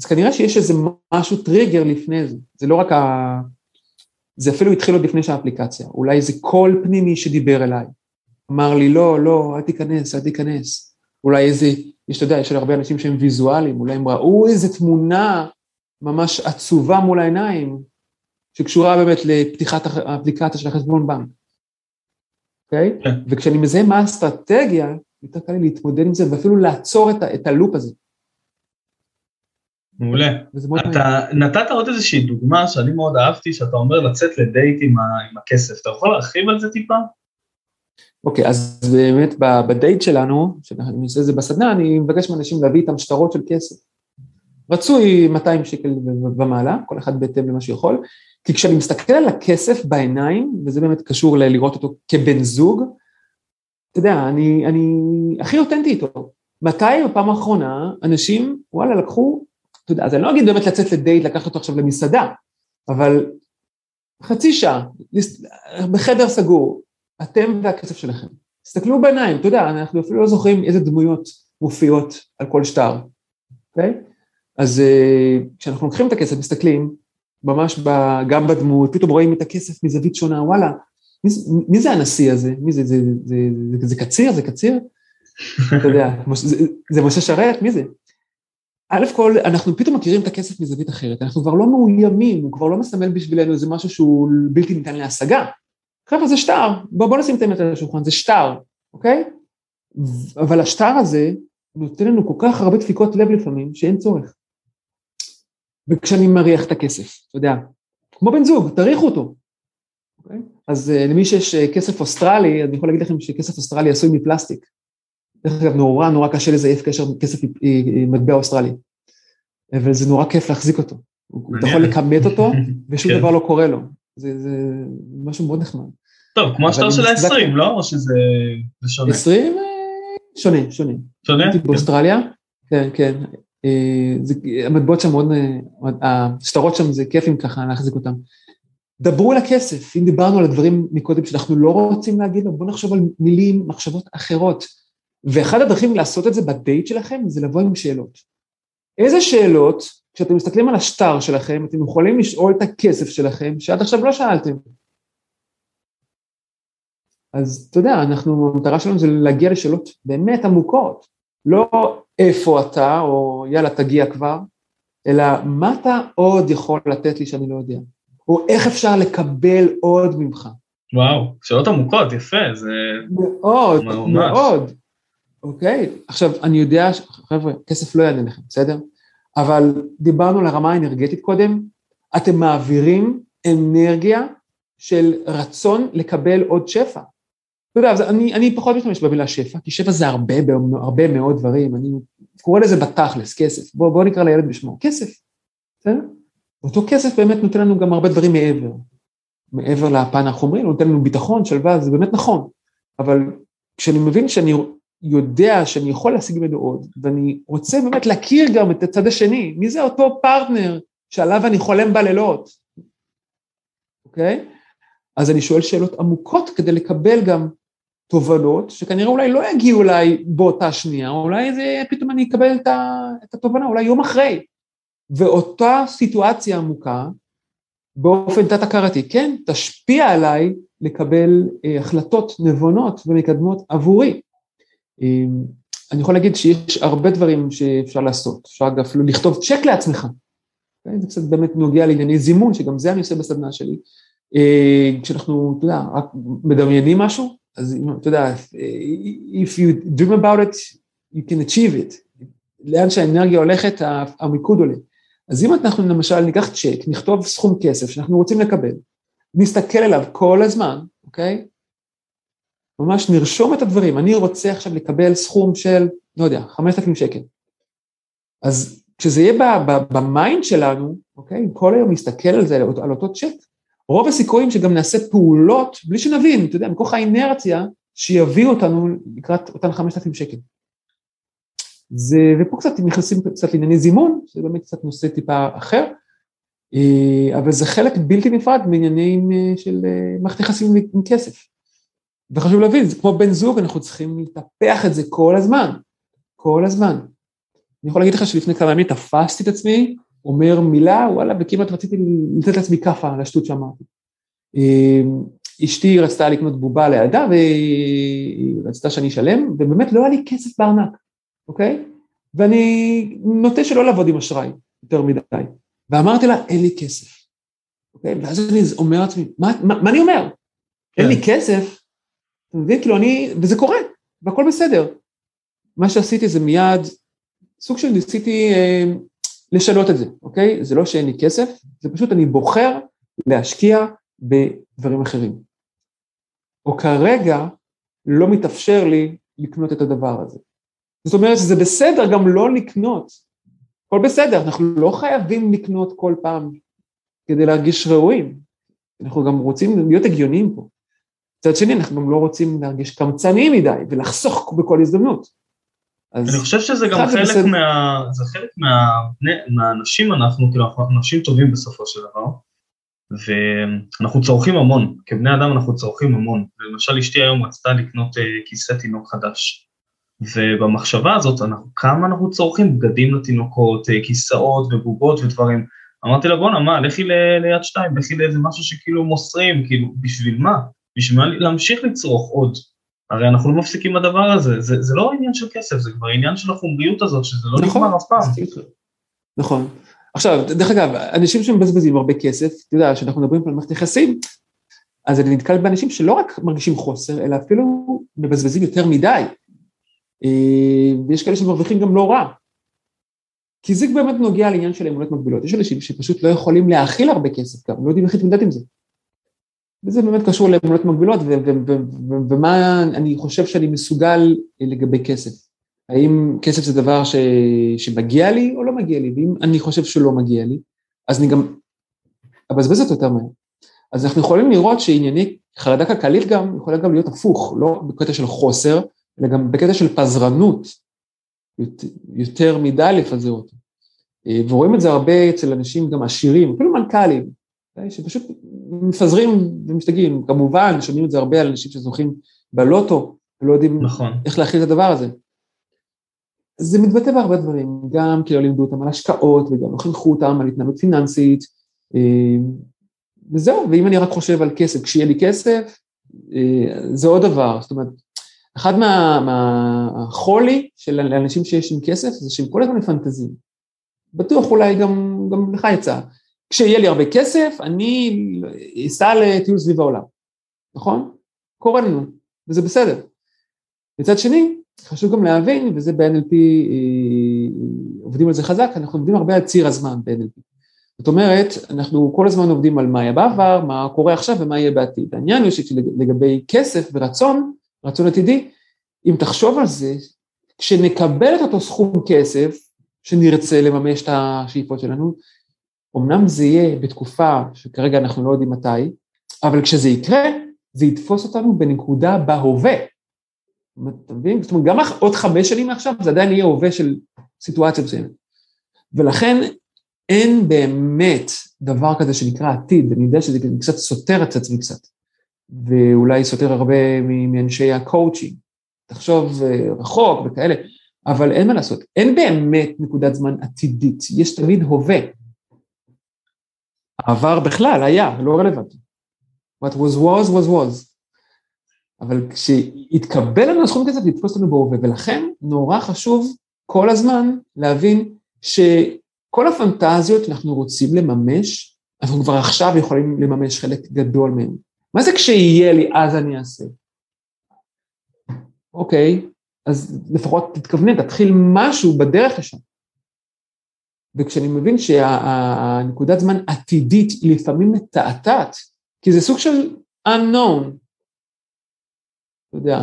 אז כנראה שיש איזה משהו טריגר לפני זה, זה לא רק ה... זה אפילו התחיל עוד לפני שהאפליקציה, אולי איזה קול פנימי שדיבר אליי, אמר לי, לא, לא, אל תיכנס, אל תיכנס. אולי איזה, יש, אתה יודע, יש הרבה אנשים שהם ויזואליים, אולי הם ראו איזה תמונה ממש עצובה מול העיניים, שקשורה באמת לפתיחת האפליקציה של החשבון בנק, אוקיי? Okay? כן. וכשאני מזהה מה האסטרטגיה, יותר קל לי להתמודד עם זה ואפילו לעצור את, ה, את הלופ הזה. מעולה. אתה נתת עוד איזושהי דוגמה שאני מאוד אהבתי, שאתה אומר לצאת לדייט עם, ה, עם הכסף. אתה יכול להרחיב על זה טיפה? אוקיי, okay, אז באמת בדייט שלנו, שאני עושה את זה בסדנה, אני מבקש מאנשים להביא איתם שטרות של כסף. רצוי 200 שקל ומעלה, כל אחד בהתאם למה שיכול, כי כשאני מסתכל על הכסף בעיניים, וזה באמת קשור ללראות אותו כבן זוג, אתה יודע, אני, אני הכי אותנטי איתו. מתי בפעם האחרונה אנשים, וואלה, לקחו, אתה יודע, אז אני לא אגיד באמת לצאת לדייט, לקחת אותו עכשיו למסעדה, אבל חצי שעה, בחדר סגור, אתם והכסף שלכם. תסתכלו בעיניים, אתה יודע, אנחנו אפילו לא זוכרים איזה דמויות מופיעות על כל שטר, אוקיי? Okay? אז uh, כשאנחנו לוקחים את הכסף, מסתכלים, ממש ב, גם בדמות, פתאום רואים את הכסף מזווית שונה, וואלה, מי, מי זה הנשיא הזה? מי זה, זה, זה, זה, זה, זה קציר? זה קציר? (laughs) אתה יודע, זה, זה משה שרת? מי זה? א' כל, אנחנו פתאום מכירים את הכסף מזווית אחרת, אנחנו כבר לא מאוימים, הוא כבר לא מסמל בשבילנו איזה משהו שהוא בלתי ניתן להשגה. חבר'ה, זה שטר, בואו בוא נשים את האמת על השולחן, זה שטר, אוקיי? אבל השטר הזה נותן לנו כל כך הרבה דפיקות לב לפעמים, שאין צורך. וכשאני מריח את הכסף, אתה יודע, כמו בן זוג, תריחו אותו. Okay? אוקיי? אז uh, למי שיש uh, כסף אוסטרלי, אני יכול להגיד לכם שכסף אוסטרלי עשוי מפלסטיק. דרך אגב, נורא נורא קשה לזייף קשר כסף מטבע אוסטרלי. אבל זה נורא כיף להחזיק אותו. אתה יכול לקמט אותו, (laughs) ושום כן. דבר לא קורה לו. זה, זה משהו מאוד נחמד. טוב, כמו השטר של ה-20, לא? או שזה שונה? 20? אה, שונה, שונה. שונה? הייתי באוסטרליה, כן, כן. אה, זה, המטבעות שם מאוד, אה, השטרות שם זה כיפים ככה להחזיק אותם. דברו על הכסף, אם דיברנו על הדברים מקודם שאנחנו לא רוצים להגיד בואו נחשוב על מילים, מחשבות אחרות. ואחד הדרכים לעשות את זה בדייט שלכם זה לבוא עם שאלות. איזה שאלות, כשאתם מסתכלים על השטר שלכם, אתם יכולים לשאול את הכסף שלכם, שעד עכשיו לא שאלתם. אז אתה יודע, אנחנו, המטרה שלנו זה להגיע לשאלות באמת עמוקות. לא איפה אתה, או יאללה תגיע כבר, אלא מה אתה עוד יכול לתת לי שאני לא יודע, או איך אפשר לקבל עוד ממך. וואו, שאלות עמוקות, יפה, זה... מאוד, ממש. מאוד. אוקיי, עכשיו אני יודע, חבר'ה, כסף לא יענה לכם, בסדר? אבל דיברנו על הרמה האנרגטית קודם, אתם מעבירים אנרגיה של רצון לקבל עוד שפע. אתה יודע, אני, אני פחות משתמש במילה שפע, כי שפע זה הרבה, הרבה מאוד דברים, אני קורא לזה בתכלס, כסף. בוא, בוא נקרא לילד בשמו, כסף, בסדר? אותו כסף באמת נותן לנו גם הרבה דברים מעבר. מעבר לפן החומרי, נותן לנו ביטחון, שלווה, זה באמת נכון. אבל כשאני מבין שאני יודע שאני יכול להשיג ממנו עוד, ואני רוצה באמת להכיר גם את הצד השני, מי זה אותו פרטנר שעליו אני חולם בלילות, אוקיי? אז אני שואל שאלות עמוקות כדי לקבל גם תובנות שכנראה אולי לא יגיעו אליי באותה שנייה, אולי זה פתאום אני אקבל את התובנה, אולי יום אחרי. ואותה סיטואציה עמוקה, באופן תת-הכרתי, כן, תשפיע עליי לקבל אה, החלטות נבונות ומקדמות עבורי. אה, אני יכול להגיד שיש הרבה דברים שאפשר לעשות, אפשר אפילו לכתוב צ'ק לעצמך. Okay, זה קצת באמת נוגע לענייני זימון, שגם זה אני עושה בסדנה שלי. אה, כשאנחנו, אתה יודע, רק מדמיינים משהו, אז אתה יודע, if you dream about it, you can achieve it. לאן שהאנרגיה הולכת, המיקוד עולה. אז אם אנחנו למשל ניקח צ'ק, נכתוב סכום כסף שאנחנו רוצים לקבל, נסתכל עליו כל הזמן, אוקיי? ממש נרשום את הדברים, אני רוצה עכשיו לקבל סכום של, לא יודע, 5,000 שקל. אז כשזה יהיה ב mind שלנו, אוקיי? כל היום נסתכל על זה, על אותו צ'ק, רוב הסיכויים שגם נעשה פעולות בלי שנבין, אתה יודע, מכוח האינרציה, שיביאו אותנו לקראת אותן 5,000 שקל. זה, ופה קצת נכנסים קצת לענייני זימון, זה באמת קצת נושא טיפה אחר, אה, אבל זה חלק בלתי נפרד מעניינים אה, של אה, מערכת יחסים עם כסף. וחשוב להבין, זה כמו בן זוג, אנחנו צריכים לטפח את זה כל הזמן, כל הזמן. אני יכול להגיד לך שלפני כמה ימים תפסתי את עצמי, אומר מילה, וואלה, וכמעט רציתי לתת לעצמי כאפה על השטות שאמרתי. אמ, אשתי רצתה לקנות בובה לידה, והיא רצתה שאני אשלם, ובאמת לא היה לי כסף בארנק, אוקיי? ואני נוטה שלא לעבוד עם אשראי יותר מדי. ואמרתי לה, אין לי כסף. אוקיי? ואז אני אומר לעצמי, מה, מה, מה אני אומר? כן. אין לי כסף, אתה מבין? כאילו אני, וזה קורה, והכל בסדר. מה שעשיתי זה מיד, סוג של ניסיתי אה, לשנות את זה, אוקיי? זה לא שאין לי כסף, זה פשוט אני בוחר להשקיע בדברים אחרים. או כרגע לא מתאפשר לי לקנות את הדבר הזה. זאת אומרת שזה בסדר גם לא לקנות, הכל בסדר, אנחנו לא חייבים לקנות כל פעם כדי להרגיש ראויים, אנחנו גם רוצים להיות הגיוניים פה. מצד שני, אנחנו גם לא רוצים להרגיש קמצניים מדי ולחסוך בכל הזדמנות. אני חושב שזה גם חלק בסדר. מה... זה חלק מה... מהאנשים אנחנו, כאילו אנחנו אנשים טובים בסופו של דבר, ואנחנו צורכים המון, כבני אדם אנחנו צורכים המון. למשל אשתי היום רצתה לקנות uh, כיסא תינוק חדש, ובמחשבה הזאת, אנחנו, כמה אנחנו צורכים בגדים לתינוקות, uh, כיסאות ובובות ודברים. אמרתי לה בואנה מה, לכי ליד שתיים, לכי לאיזה משהו שכאילו מוסרים, כאילו בשביל מה? בשביל מה להמשיך לצרוך עוד? הרי אנחנו לא מפסיקים בדבר הזה, זה, זה לא עניין של כסף, זה כבר עניין של החומריות הזאת, שזה לא נכון, נגמר אף פעם. נכון. עכשיו, דרך אגב, אנשים שמבזבזים הרבה כסף, אתה יודע, כשאנחנו מדברים פה על מערכת יחסים, אז אני נתקל באנשים שלא רק מרגישים חוסר, אלא אפילו מבזבזים יותר מדי. אה, ויש כאלה שמרוויחים גם לא רע. כי זה באמת נוגע לעניין של אמונות מקבילות. יש אנשים שפשוט לא יכולים להכיל הרבה כסף גם, לא יודעים איך להתמודד עם זה. וזה באמת קשור לאמונות מקבילות, ומה אני חושב שאני מסוגל לגבי כסף. האם כסף זה דבר ש, שמגיע לי או לא מגיע לי, ואם אני חושב שלא מגיע לי, אז אני גם אבזבז אותו יותר מהר. אז אנחנו יכולים לראות שענייני חרדה כלכלית גם יכולה גם להיות הפוך, לא בקטע של חוסר, אלא גם בקטע של פזרנות, יותר, יותר מדי לפזר אותו. אה, ורואים את זה הרבה אצל אנשים גם עשירים, אפילו מנכ"לים, אוקיי? שפשוט מפזרים ומשתגעים. כמובן, שומעים את זה הרבה על אנשים שזוכים בלוטו, ולא יודעים נכון. איך להכיל את הדבר הזה. זה מתבטא בהרבה דברים, גם כי לא לימדו אותם על השקעות וגם לא חינכו אותם על התנהלות פיננסית, אה, וזהו, ואם אני רק חושב על כסף, כשיהיה לי כסף, אה, זה עוד דבר, זאת אומרת, אחד מהחולי מה, של האנשים שיש עם כסף זה שהם כל הזמן מפנטזים. בטוח אולי גם, גם לך יצא. כשיהיה לי הרבה כסף, אני אסע לטיול סביב העולם, נכון? קורה לנו, וזה בסדר. מצד שני, חשוב גם להבין, וזה ב-NLP, אה, עובדים על זה חזק, אנחנו עובדים הרבה על ציר הזמן ב-NLP. זאת אומרת, אנחנו כל הזמן עובדים על מה היה בעבר, מה קורה עכשיו ומה יהיה בעתיד. העניין הוא שלגבי כסף ורצון, רצון עתידי, אם תחשוב על זה, כשנקבל את אותו סכום כסף, שנרצה לממש את השאיפות שלנו, אמנם זה יהיה בתקופה שכרגע אנחנו לא יודעים מתי, אבל כשזה יקרה, זה יתפוס אותנו בנקודה בהווה. אתה? זאת אומרת, גם עוד חמש שנים מעכשיו, זה עדיין יהיה הווה של סיטואציה מסוימת. ולכן אין באמת דבר כזה שנקרא עתיד, אני יודע שזה קצת סותר את עצמי קצת, ואולי סותר הרבה מאנשי הקואוצ'ינג, תחשוב אה, רחוק וכאלה, אבל אין מה לעשות, אין באמת נקודת זמן עתידית, יש תמיד הווה. העבר בכלל היה, לא רלוונטי. What was was was was. אבל כשיתקבל לנו סכום כסף, יתפוס לנו בהווה, ולכן נורא חשוב כל הזמן להבין שכל הפנטזיות שאנחנו רוצים לממש, אנחנו כבר עכשיו יכולים לממש חלק גדול מהן. מה זה כשיהיה לי, אז אני אעשה? אוקיי, אז לפחות תתכוונן, תתחיל משהו בדרך לשם. וכשאני מבין שהנקודת זמן עתידית לפעמים מתעתעת, כי זה סוג של unknown. אתה יודע,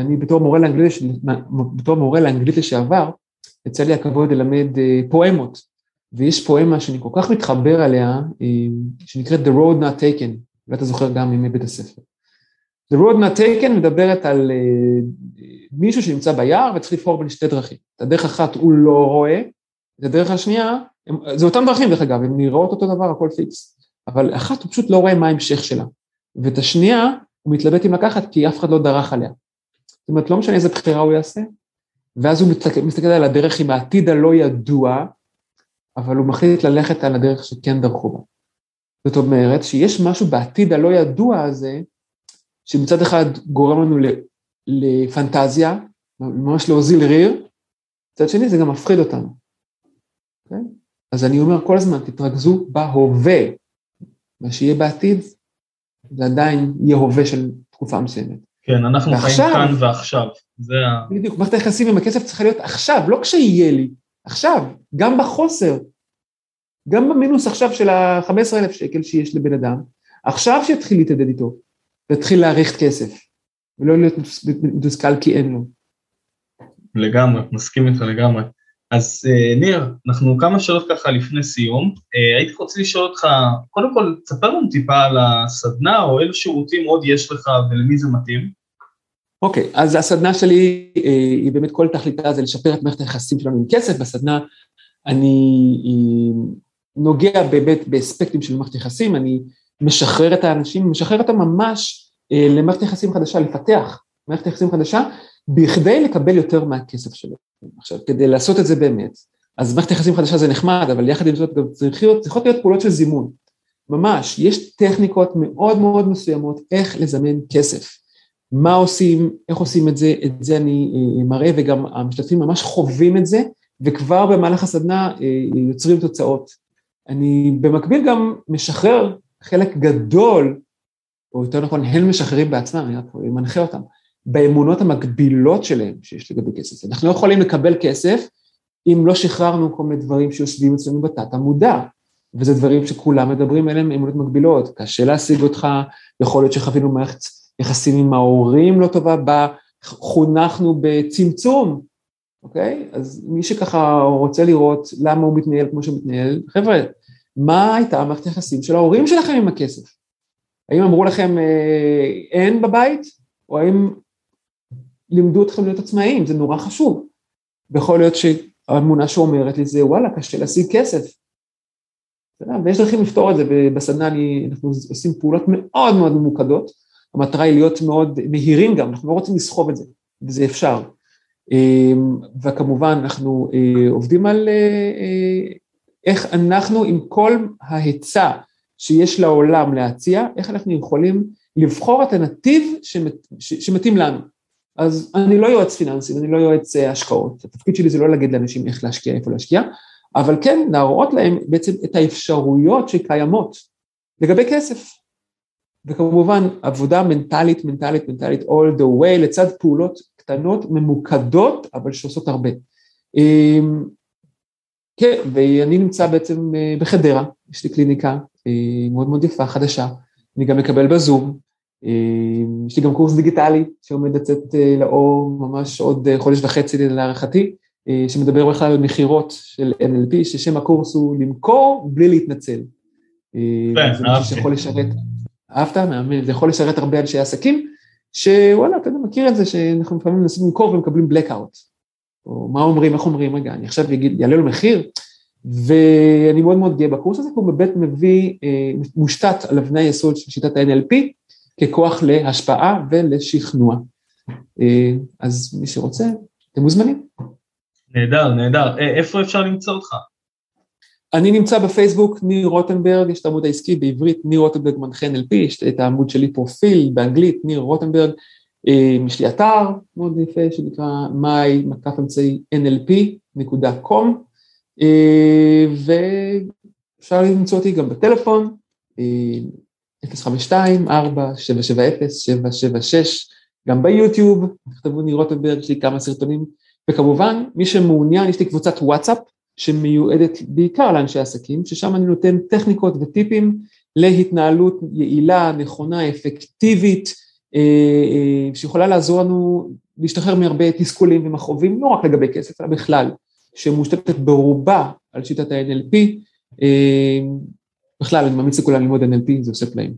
אני בתור מורה לאנגלית, בתור מורה לאנגלית לשעבר, יצא לי הכבוד ללמד אה, פואמות, ויש פואמה שאני כל כך מתחבר אליה, אה, שנקראת The Road Not Taken, ואתה זוכר גם מימי בית הספר. The Road Not Taken מדברת על אה, מישהו שנמצא ביער וצריך לבחור בין שתי דרכים. את הדרך אחת הוא לא רואה, הדרך השנייה, זה אותן דרכים דרך אגב, הן נראות אותו דבר, הכל פיקס, אבל אחת הוא פשוט לא רואה מה ההמשך שלה, ואת השנייה הוא מתלבט אם לקחת כי אף אחד לא דרך עליה. זאת אומרת, לא משנה איזה בחירה הוא יעשה, ואז הוא מסתכל, מסתכל על הדרך עם העתיד הלא ידוע, אבל הוא מחליט ללכת על הדרך שכן דרכו בה. זאת אומרת שיש משהו בעתיד הלא ידוע הזה, שמצד אחד גורם לנו לפנטזיה, ממש להוזיל ריר, מצד שני זה גם מפחיד אותנו. אז אני אומר כל הזמן, תתרכזו בהווה. מה שיהיה בעתיד, זה עדיין יהיה הווה של תקופה מסוימת. כן, אנחנו ועכשיו, חיים כאן ועכשיו. זה ה... בדיוק, מערכת היחסים עם הכסף צריכה להיות עכשיו, לא כשיהיה לי, עכשיו, גם בחוסר, גם במינוס עכשיו של ה-15,000 שקל שיש לבן אדם, עכשיו שיתחיל להתעדד איתו, ויתחיל להעריך כסף, ולא להיות מתוסכל כי אין לו. לגמרי, מסכים איתך לגמרי. אז uh, ניר, אנחנו כמה שאלות ככה לפני סיום. Uh, הייתי רוצה לשאול אותך, קודם כל, תספר לנו טיפה על הסדנה, או אילו שירותים עוד יש לך ולמי זה מתאים. אוקיי, okay, אז הסדנה שלי uh, היא באמת כל תכליתה זה לשפר את מערכת היחסים שלנו עם כסף. בסדנה אני נוגע באמת באספקטים של מערכת יחסים, אני משחרר את האנשים, משחרר אותם ממש למערכת יחסים חדשה, לפתח מערכת יחסים חדשה, בכדי לקבל יותר מהכסף שלו. עכשיו, כדי לעשות את זה באמת, אז מערכת יחסים חדשה זה נחמד, אבל יחד עם זאת גם צריכות, צריכות להיות פעולות של זימון. ממש, יש טכניקות מאוד מאוד מסוימות איך לזמן כסף. מה עושים, איך עושים את זה, את זה אני אה, מראה וגם המשתתפים ממש חווים את זה, וכבר במהלך הסדנה אה, יוצרים תוצאות. אני במקביל גם משחרר חלק גדול, או יותר נכון, הם משחררים בעצמם, אני רק מנחה אותם, באמונות המקבילות שלהם שיש לגבי כסף. אנחנו לא יכולים לקבל כסף אם לא שחררנו כל מיני דברים שיושבים אצלנו בתת המודע, וזה דברים שכולם מדברים עליהם אמונות מקבילות, קשה להשיג אותך, יכול להיות שחווינו מערכת יחסים עם ההורים לא טובה, בה חונכנו בצמצום, אוקיי? אז מי שככה רוצה לראות למה הוא מתנהל כמו שהוא מתנהל, חבר'ה, מה הייתה מערכת היחסים של ההורים שלכם עם הכסף? האם אמרו לכם אה, אין בבית? או האם לימדו אתכם להיות עצמאיים, זה נורא חשוב. ויכול להיות שהאמונה שאומרת לי זה וואלה, קשה להשיג כסף. ויש דרכים לפתור את זה, ובסדנה אני, אנחנו עושים פעולות מאוד מאוד ממוקדות, המטרה היא להיות מאוד מהירים גם, אנחנו לא רוצים לסחוב את זה, וזה אפשר. אמ, וכמובן אנחנו אה, עובדים על אה, אה, איך אנחנו עם כל ההיצע שיש לעולם להציע, איך אנחנו יכולים לבחור את הנתיב שמתאים לנו. אז אני לא יועץ פיננסי, אני לא יועץ אה, השקעות, התפקיד שלי זה לא להגיד לאנשים איך להשקיע, איפה להשקיע, אבל כן להראות להם בעצם את האפשרויות שקיימות לגבי כסף. וכמובן עבודה מנטלית, מנטלית, מנטלית all the way לצד פעולות קטנות, ממוקדות, אבל שעושות הרבה. אמ, כן, ואני נמצא בעצם אה, בחדרה, יש לי קליניקה אה, מאוד מאוד יפה, חדשה, אני גם מקבל בזום, יש לי גם קורס דיגיטלי שעומד לצאת אה, לאור ממש עוד אה, חודש וחצי להערכתי, שמדבר בכלל על מכירות של NLP, ששם הקורס הוא למכור בלי להתנצל. כן, זה משהו שיכול לשרת, אהבת? מאמן, זה יכול לשרת הרבה אנשי עסקים, שוואלה, אתה יודע, מכיר את זה שאנחנו לפעמים מנסים למכור ומקבלים blackout. או מה אומרים, איך אומרים, רגע, אני עכשיו אגיד, יעלה לו מחיר, ואני מאוד מאוד גאה בקורס הזה, כי הוא באמת מביא, מושתת על אבני היסוד של שיטת ה-NLP, ככוח להשפעה ולשכנוע. אה, אז מי שרוצה, אתם מוזמנים. נהדר, נהדר. אה, איפה אפשר למצוא אותך? אני נמצא בפייסבוק, ניר רוטנברג, יש את העמוד העסקי בעברית, ניר רוטנברג מנחה NLP, יש את העמוד שלי פרופיל באנגלית, ניר רוטנברג, אה, יש לי אתר מאוד יפה שנקרא my מקף אמצעי nlp.com, ואפשר למצוא אותי גם בטלפון, 052-4-770-776, גם ביוטיוב, תכתבו ניר רוטנברג, יש לי כמה סרטונים, וכמובן, מי שמעוניין, יש לי קבוצת וואטסאפ, שמיועדת בעיקר לאנשי עסקים, ששם אני נותן טכניקות וטיפים להתנהלות יעילה, נכונה, אפקטיבית, אה, אה, שיכולה לעזור לנו להשתחרר מהרבה תסכולים ומכאובים, לא רק לגבי כסף, אלא בכלל, שמושתתת ברובה על שיטת ה-NLP, בכלל, אני ממליץ לכולם ללמוד NLP, זה עושה פלאים.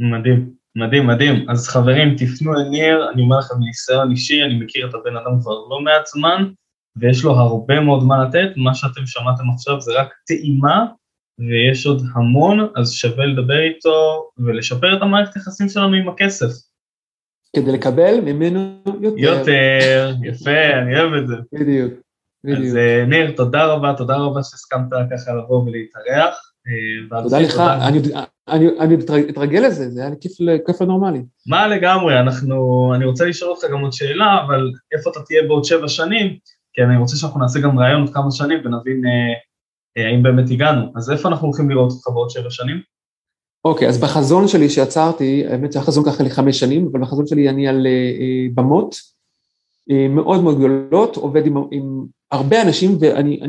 מדהים, מדהים, מדהים. אז חברים, תפנו לניר, אני אומר לכם מניסיון אישי, אני מכיר את הבן אדם כבר לא מעט זמן, ויש לו הרבה מאוד מה לתת, מה שאתם שמעתם עכשיו זה רק טעימה, ויש עוד המון, אז שווה לדבר איתו ולשפר את המערכת היחסים שלנו עם הכסף. כדי לקבל ממנו יותר. יותר, יפה, אני אוהב את זה. בדיוק, בדיוק. אז אה, ניר, תודה רבה, תודה רבה שהסכמת ככה לבוא ולהתארח. אה, תודה לך, אני, אתרגל לזה, זה היה לי כיף, לנורמלי. מה לגמרי, אנחנו, אני רוצה לשאול אותך גם עוד שאלה, אבל איפה אתה תהיה בעוד שבע שנים? כי אני רוצה שאנחנו נעשה גם ראיון עוד כמה שנים ונבין אה, אה, האם באמת הגענו. אז איפה אנחנו הולכים לראות אותך בעוד שבע שנים? אוקיי, אז בחזון שלי שיצרתי, האמת שהחזון ככה לחמש שנים, אבל בחזון שלי אני על במות מאוד מאוד גדולות, עובד עם, עם הרבה אנשים ואני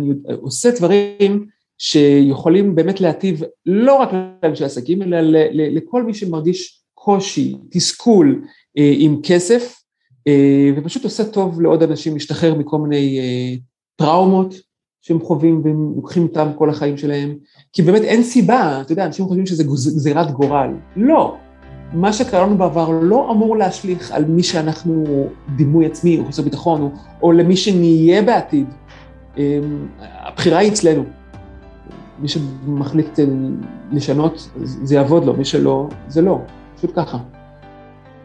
עושה דברים שיכולים באמת להטיב לא רק לאנשי עסקים, אלא לכל מי שמרגיש קושי, תסכול אה, עם כסף, אה, ופשוט עושה טוב לעוד אנשים להשתחרר מכל מיני אה, טראומות שהם חווים והם לוקחים איתם כל החיים שלהם, כי באמת אין סיבה, אתה יודע, אנשים חושבים שזה גזירת גורל. לא. מה שקרה לנו בעבר לא אמור להשליך על מי שאנחנו דימוי עצמי או חוסר ביטחון, או, או למי שנהיה בעתיד. הבחירה היא אצלנו. מי שמחליט לשנות, זה יעבוד לו, מי שלא, זה לא, פשוט ככה.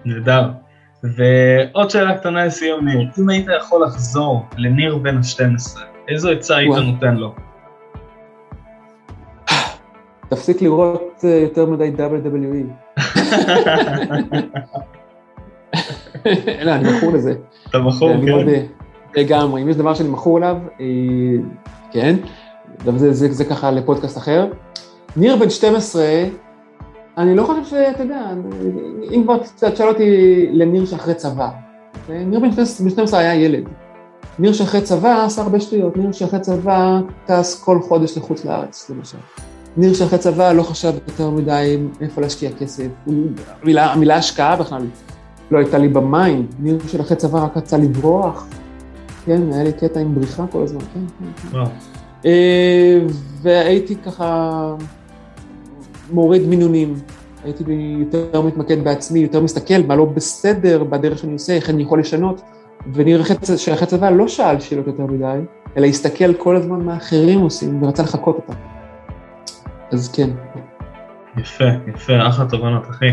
נהדר. ועוד שאלה קטנה לסיום, ניר, אם היית יכול לחזור לניר בן ה-12, איזו עצה היית נותן לו? תפסיק לראות אה, יותר מדי WWE. לא, אני מכור לזה. אתה מכור, כן. לגמרי, אם יש דבר שאני מכור אליו, אה, כן, גם זה, זה, זה ככה לפודקאסט אחר. ניר בן 12, אני לא חושב שאתה יודע, אם כבר תשאל אותי לניר שאחרי צבא, ניר בן 12 היה ילד. ניר שאחרי צבא עשה הרבה שטויות, ניר שאחרי צבא טס כל חודש לחוץ לארץ, למשל. ניר שאחרי צבא לא חשב יותר מדי איפה להשקיע כסף. המילה, המילה השקעה בכלל לא הייתה לי ב mind. ניר של אחרי צבא רק רצה לברוח. כן, היה לי קטע עם בריחה כל הזמן, כן, כן. אה, והייתי ככה מוריד מינונים. הייתי יותר מתמקד בעצמי, יותר מסתכל מה לא בסדר בדרך שאני עושה, איך אני יכול לשנות. וניר שאחרי צבא לא שאל שאלות יותר מדי, אלא הסתכל כל הזמן מה אחרים עושים ורצה לחקות אותם. אז כן. יפה, יפה, אחלה תובנות, אחי.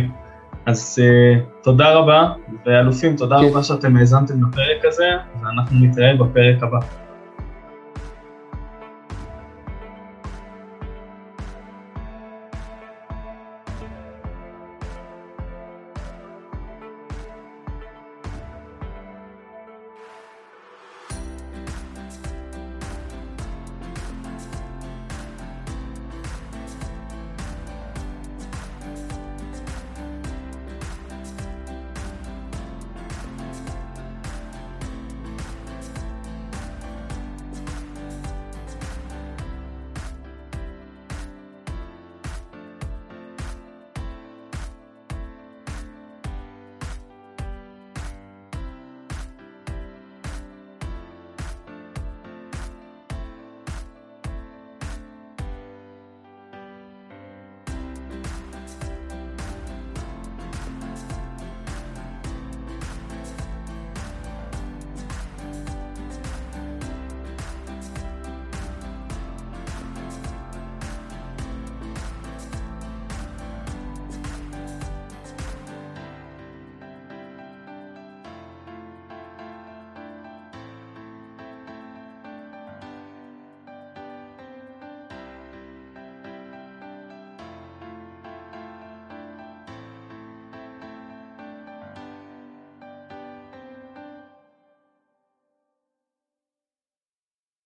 אז uh, תודה רבה, ואלופים, תודה כן. רבה שאתם האזנתם לפרק הזה, ואנחנו נתראה בפרק הבא.